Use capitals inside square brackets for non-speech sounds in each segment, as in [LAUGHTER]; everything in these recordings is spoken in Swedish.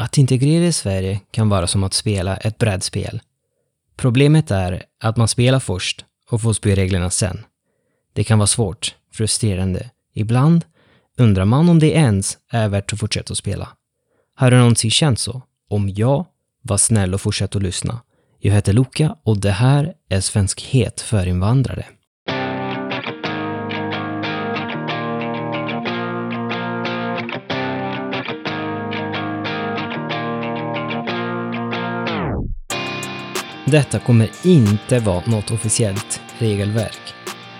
Att integrera i Sverige kan vara som att spela ett brädspel. Problemet är att man spelar först och får spelreglerna sen. Det kan vara svårt, frustrerande. Ibland undrar man om det ens är värt att fortsätta att spela. Har du någonsin känt så? Om ja, var snäll och fortsätt att lyssna. Jag heter Luca och det här är Svenskhet för invandrare. Detta kommer inte vara något officiellt regelverk.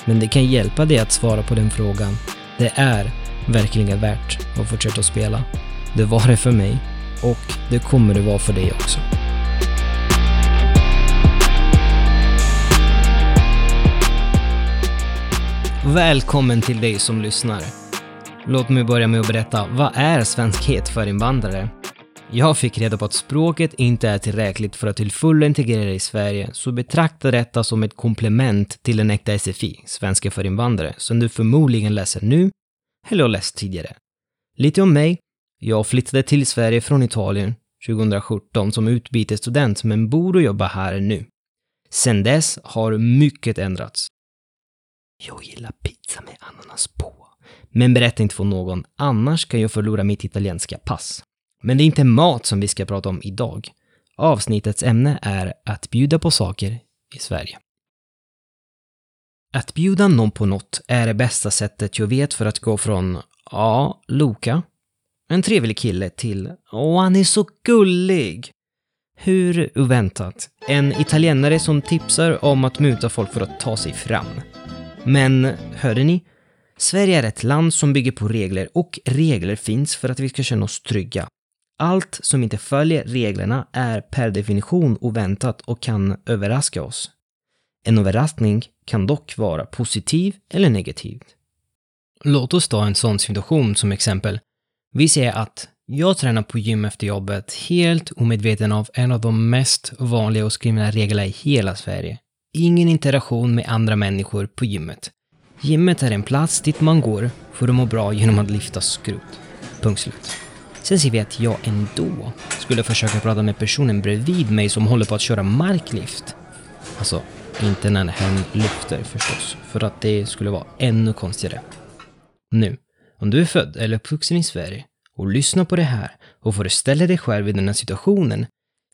Men det kan hjälpa dig att svara på den frågan. Det är verkligen värt att fortsätta spela. Det var det för mig och det kommer det vara för dig också. Välkommen till dig som lyssnar. Låt mig börja med att berätta, vad är svenskhet för invandrare? Jag fick reda på att språket inte är tillräckligt för att till fullo integrera i Sverige, så betrakta detta som ett komplement till en äkta SFI, svenska för invandrare, som du förmodligen läser nu, eller har läst tidigare. Lite om mig. Jag flyttade till Sverige från Italien 2017 som utbytesstudent, men bor och jobbar här nu. Sen dess har mycket ändrats. Jag gillar pizza med ananas på. Men berätta inte för någon, annars kan jag förlora mitt italienska pass. Men det är inte mat som vi ska prata om idag. Avsnittets ämne är att bjuda på saker i Sverige. Att bjuda någon på något är det bästa sättet jag vet för att gå från ja, Loka, en trevlig kille, till åh, han är så gullig. Hur oväntat. En italienare som tipsar om att muta folk för att ta sig fram. Men, hörde ni? Sverige är ett land som bygger på regler och regler finns för att vi ska känna oss trygga. Allt som inte följer reglerna är per definition oväntat och kan överraska oss. En överraskning kan dock vara positiv eller negativ. Låt oss ta en sån situation som exempel. Vi säger att jag tränar på gym efter jobbet helt omedveten av en av de mest vanliga och skrivna reglerna i hela Sverige. Ingen interaktion med andra människor på gymmet. Gymmet är en plats dit man går för att må bra genom att lyfta skrot. Punkt slut. Sen ser vi att jag ändå skulle försöka prata med personen bredvid mig som håller på att köra marklift. Alltså, inte när hen lyfter förstås, för att det skulle vara ännu konstigare. Nu, om du är född eller uppvuxen i Sverige och lyssnar på det här och föreställer dig själv i den här situationen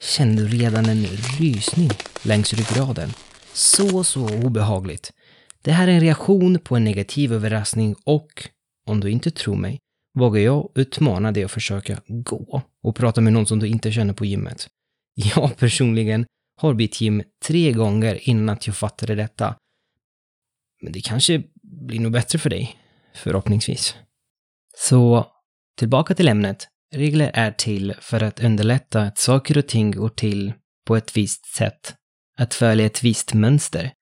känner du redan en rysning längs ryggraden. Så, så obehagligt. Det här är en reaktion på en negativ överraskning och, om du inte tror mig, vågar jag utmana dig att försöka gå och prata med någon som du inte känner på gymmet. Jag personligen har bytt gym tre gånger innan att jag fattade detta. Men det kanske blir nog bättre för dig, förhoppningsvis. Så, tillbaka till ämnet. Regler är till för att underlätta att saker och ting går till på ett visst sätt. Att följa ett visst mönster.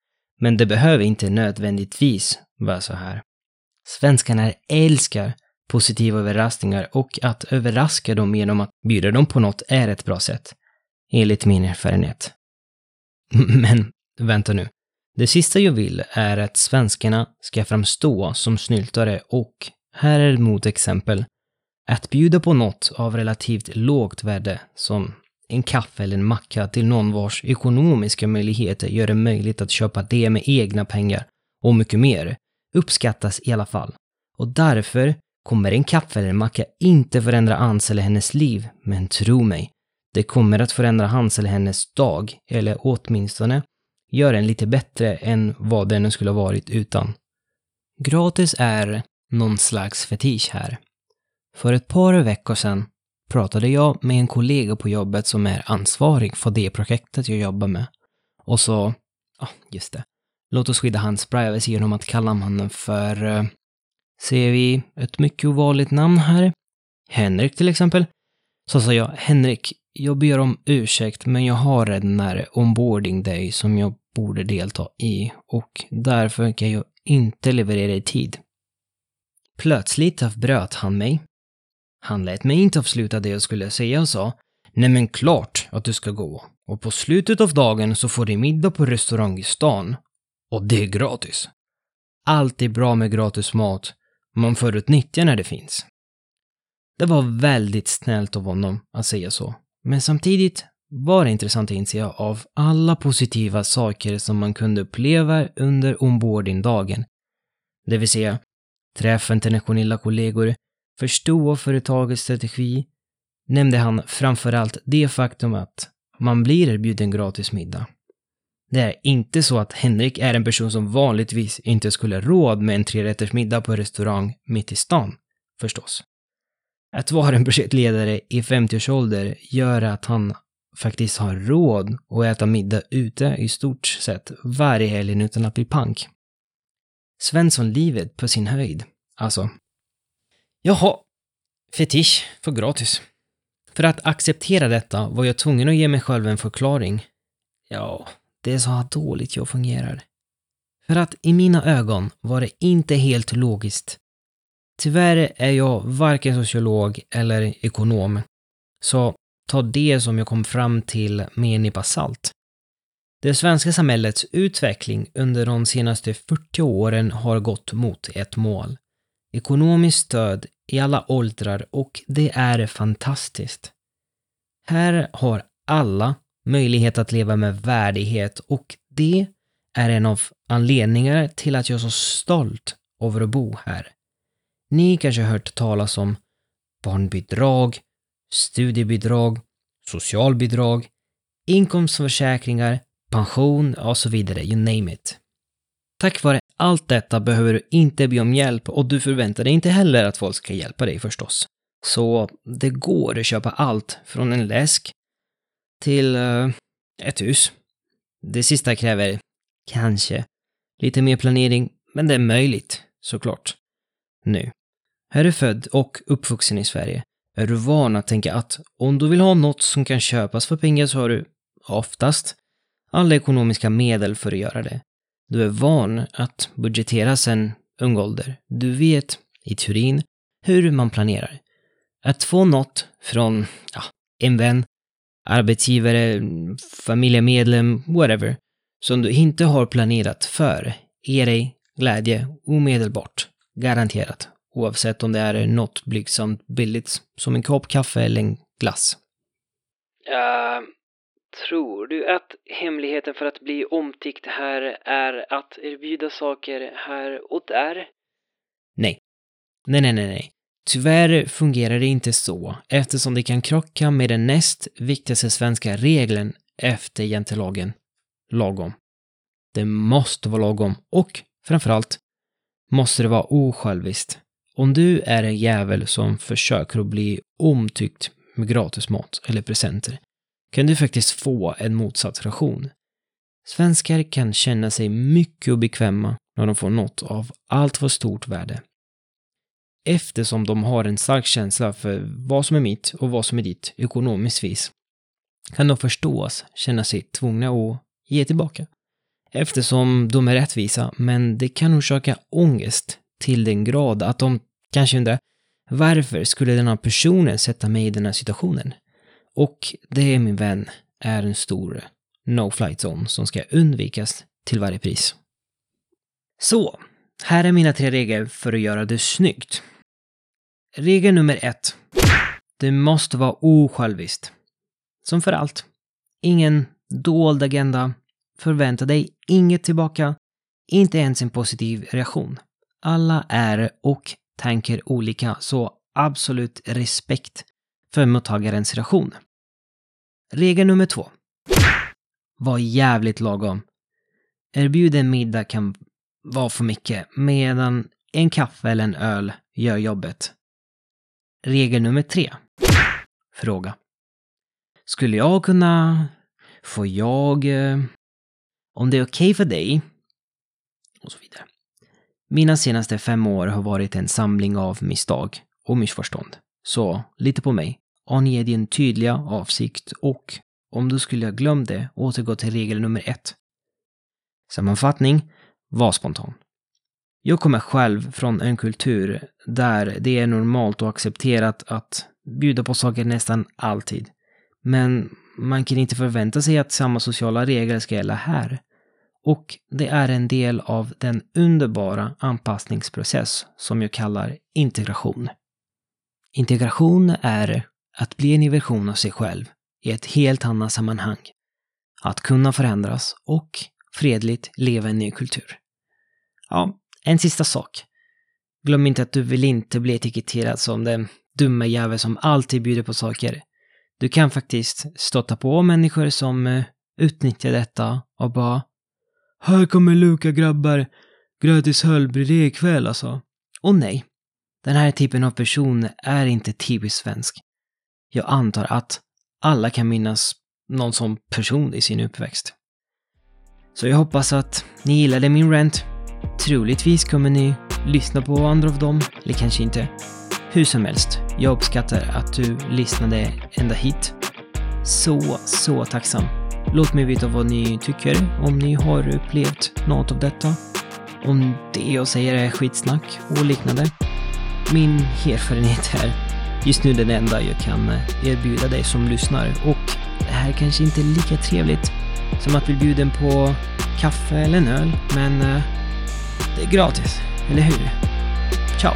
Men det behöver inte nödvändigtvis vara så här. Svenskarna älskar positiva överraskningar och att överraska dem genom att bjuda dem på något är ett bra sätt. Enligt min erfarenhet. [LAUGHS] Men, vänta nu. Det sista jag vill är att svenskarna ska framstå som snyltare och, här är ett motexempel, att bjuda på något av relativt lågt värde, som en kaffe eller en macka till någon vars ekonomiska möjligheter gör det möjligt att köpa det med egna pengar och mycket mer, uppskattas i alla fall. Och därför kommer en kaffe eller en macka inte förändra hans eller hennes liv, men tro mig, det kommer att förändra hans eller hennes dag, eller åtminstone göra den lite bättre än vad den skulle ha varit utan. Gratis är någon slags fetisch här. För ett par veckor sedan pratade jag med en kollega på jobbet som är ansvarig för det projektet jag jobbar med. Och så, ja, just det. Låt oss skydda hans privacy genom att kalla honom för, uh, ser vi ett mycket ovanligt namn här? Henrik till exempel. Så sa jag, Henrik, jag ber om ursäkt, men jag har en här onboarding day som jag borde delta i och därför kan jag inte leverera i tid. Plötsligt avbröt han mig. Han lät mig inte avsluta det jag skulle säga och sa Nej men klart att du ska gå. Och på slutet av dagen så får du middag på restaurang i stan. Och det är gratis. Allt är bra med gratis mat. Man får utnyttja när det finns. Det var väldigt snällt av honom att säga så. Men samtidigt var det intressant att inse av alla positiva saker som man kunde uppleva under onboarding-dagen, Det vill säga, träffa internationella kollegor, förstå företagets strategi, nämnde han framförallt det faktum att man blir erbjuden gratis middag. Det är inte så att Henrik är en person som vanligtvis inte skulle råd med en trerättersmiddag på en restaurang mitt i stan, förstås. Att vara en projektledare i 50-årsålder gör att han faktiskt har råd att äta middag ute i stort sett varje helg utan att bli pank. Svensson-livet på sin höjd, alltså. Jaha, fetisch för gratis. För att acceptera detta var jag tvungen att ge mig själv en förklaring. Ja, det är så här dåligt jag fungerar. För att i mina ögon var det inte helt logiskt. Tyvärr är jag varken sociolog eller ekonom. Så ta det som jag kom fram till med en nypa salt. Det svenska samhällets utveckling under de senaste 40 åren har gått mot ett mål. Ekonomiskt stöd i alla åldrar och det är fantastiskt. Här har alla möjlighet att leva med värdighet och det är en av anledningarna till att jag är så stolt över att bo här. Ni kanske har hört talas om barnbidrag, studiebidrag, socialbidrag, inkomstförsäkringar, pension och så vidare, you name it. Tack vare allt detta behöver du inte be om hjälp och du förväntar dig inte heller att folk ska hjälpa dig förstås. Så det går att köpa allt från en läsk till uh, ett hus. Det sista kräver, kanske, lite mer planering, men det är möjligt, såklart. Nu. Här är du född och uppvuxen i Sverige är du van att tänka att om du vill ha något som kan köpas för pengar så har du, oftast, alla ekonomiska medel för att göra det. Du är van att budgetera sedan ung ålder. Du vet, i teorin, hur man planerar. Att få något från, ja, en vän, arbetsgivare, familjemedlem, whatever, som du inte har planerat för, ger dig glädje omedelbart. Garanterat. Oavsett om det är något blygsamt billigt, som en kopp kaffe eller en glass. Uh, tror du att hemligheten för att bli omtyckt här är att erbjuda saker här och där? Nej. Nej, nej, nej, nej. Tyvärr fungerar det inte så, eftersom det kan krocka med den näst viktigaste svenska regeln efter jantelagen. Lagom. Det måste vara lagom och, framförallt, måste det vara osjälviskt. Om du är en jävel som försöker att bli omtyckt med gratis mat eller presenter kan du faktiskt få en motsatt reaktion. Svenskar kan känna sig mycket obekväma när de får något av allt för stort värde. Eftersom de har en stark känsla för vad som är mitt och vad som är ditt ekonomiskt vis kan de förstås känna sig tvungna att ge tillbaka. Eftersom de är rättvisa, men det kan orsaka ångest till den grad att de kanske undrar varför skulle den här personen sätta mig i den här situationen? Och det, min vän, är en stor no-flight zone som ska undvikas till varje pris. Så, här är mina tre regler för att göra det snyggt. Regel nummer ett. Det måste vara osjälviskt. Som för allt. Ingen dold agenda. Förvänta dig inget tillbaka. Inte ens en positiv reaktion. Alla är och tänker olika, så absolut respekt för mottagarens reaktion. Regel nummer två. Var jävligt lagom. Erbjuden middag kan vara för mycket, medan en kaffe eller en öl gör jobbet. Regel nummer tre. Fråga. Skulle jag kunna... Får jag... Eh, om det är okej okay för dig? Och så vidare. Mina senaste fem år har varit en samling av misstag och missförstånd. Så, lite på mig. Ange din tydliga avsikt och, om du skulle ha glömt det, återgå till regel nummer ett. Sammanfattning. Var spontan. Jag kommer själv från en kultur där det är normalt och accepterat att bjuda på saker nästan alltid. Men man kan inte förvänta sig att samma sociala regler ska gälla här. Och det är en del av den underbara anpassningsprocess som jag kallar integration. integration är att bli en ny version av sig själv i ett helt annat sammanhang. Att kunna förändras och fredligt leva i en ny kultur. Ja, en sista sak. Glöm inte att du vill inte bli etiketterad som den dumma jävel som alltid bjuder på saker. Du kan faktiskt stöta på människor som eh, utnyttjar detta och bara Här kommer Luka grabbar, gratis Hölbrydé ikväll alltså. Och nej, den här typen av person är inte typiskt svensk. Jag antar att alla kan minnas någon som person i sin uppväxt. Så jag hoppas att ni gillade min rant. Troligtvis kommer ni lyssna på andra av dem, eller kanske inte. Hur som helst, jag uppskattar att du lyssnade ända hit. Så, så tacksam. Låt mig veta vad ni tycker, om ni har upplevt något av detta. Om det jag säger är skitsnack och liknande. Min erfarenhet är just nu den enda jag kan erbjuda dig som lyssnar och det här kanske inte är lika trevligt som att bli bjuden på kaffe eller en öl, men eh, det är gratis, eller hur? Ciao!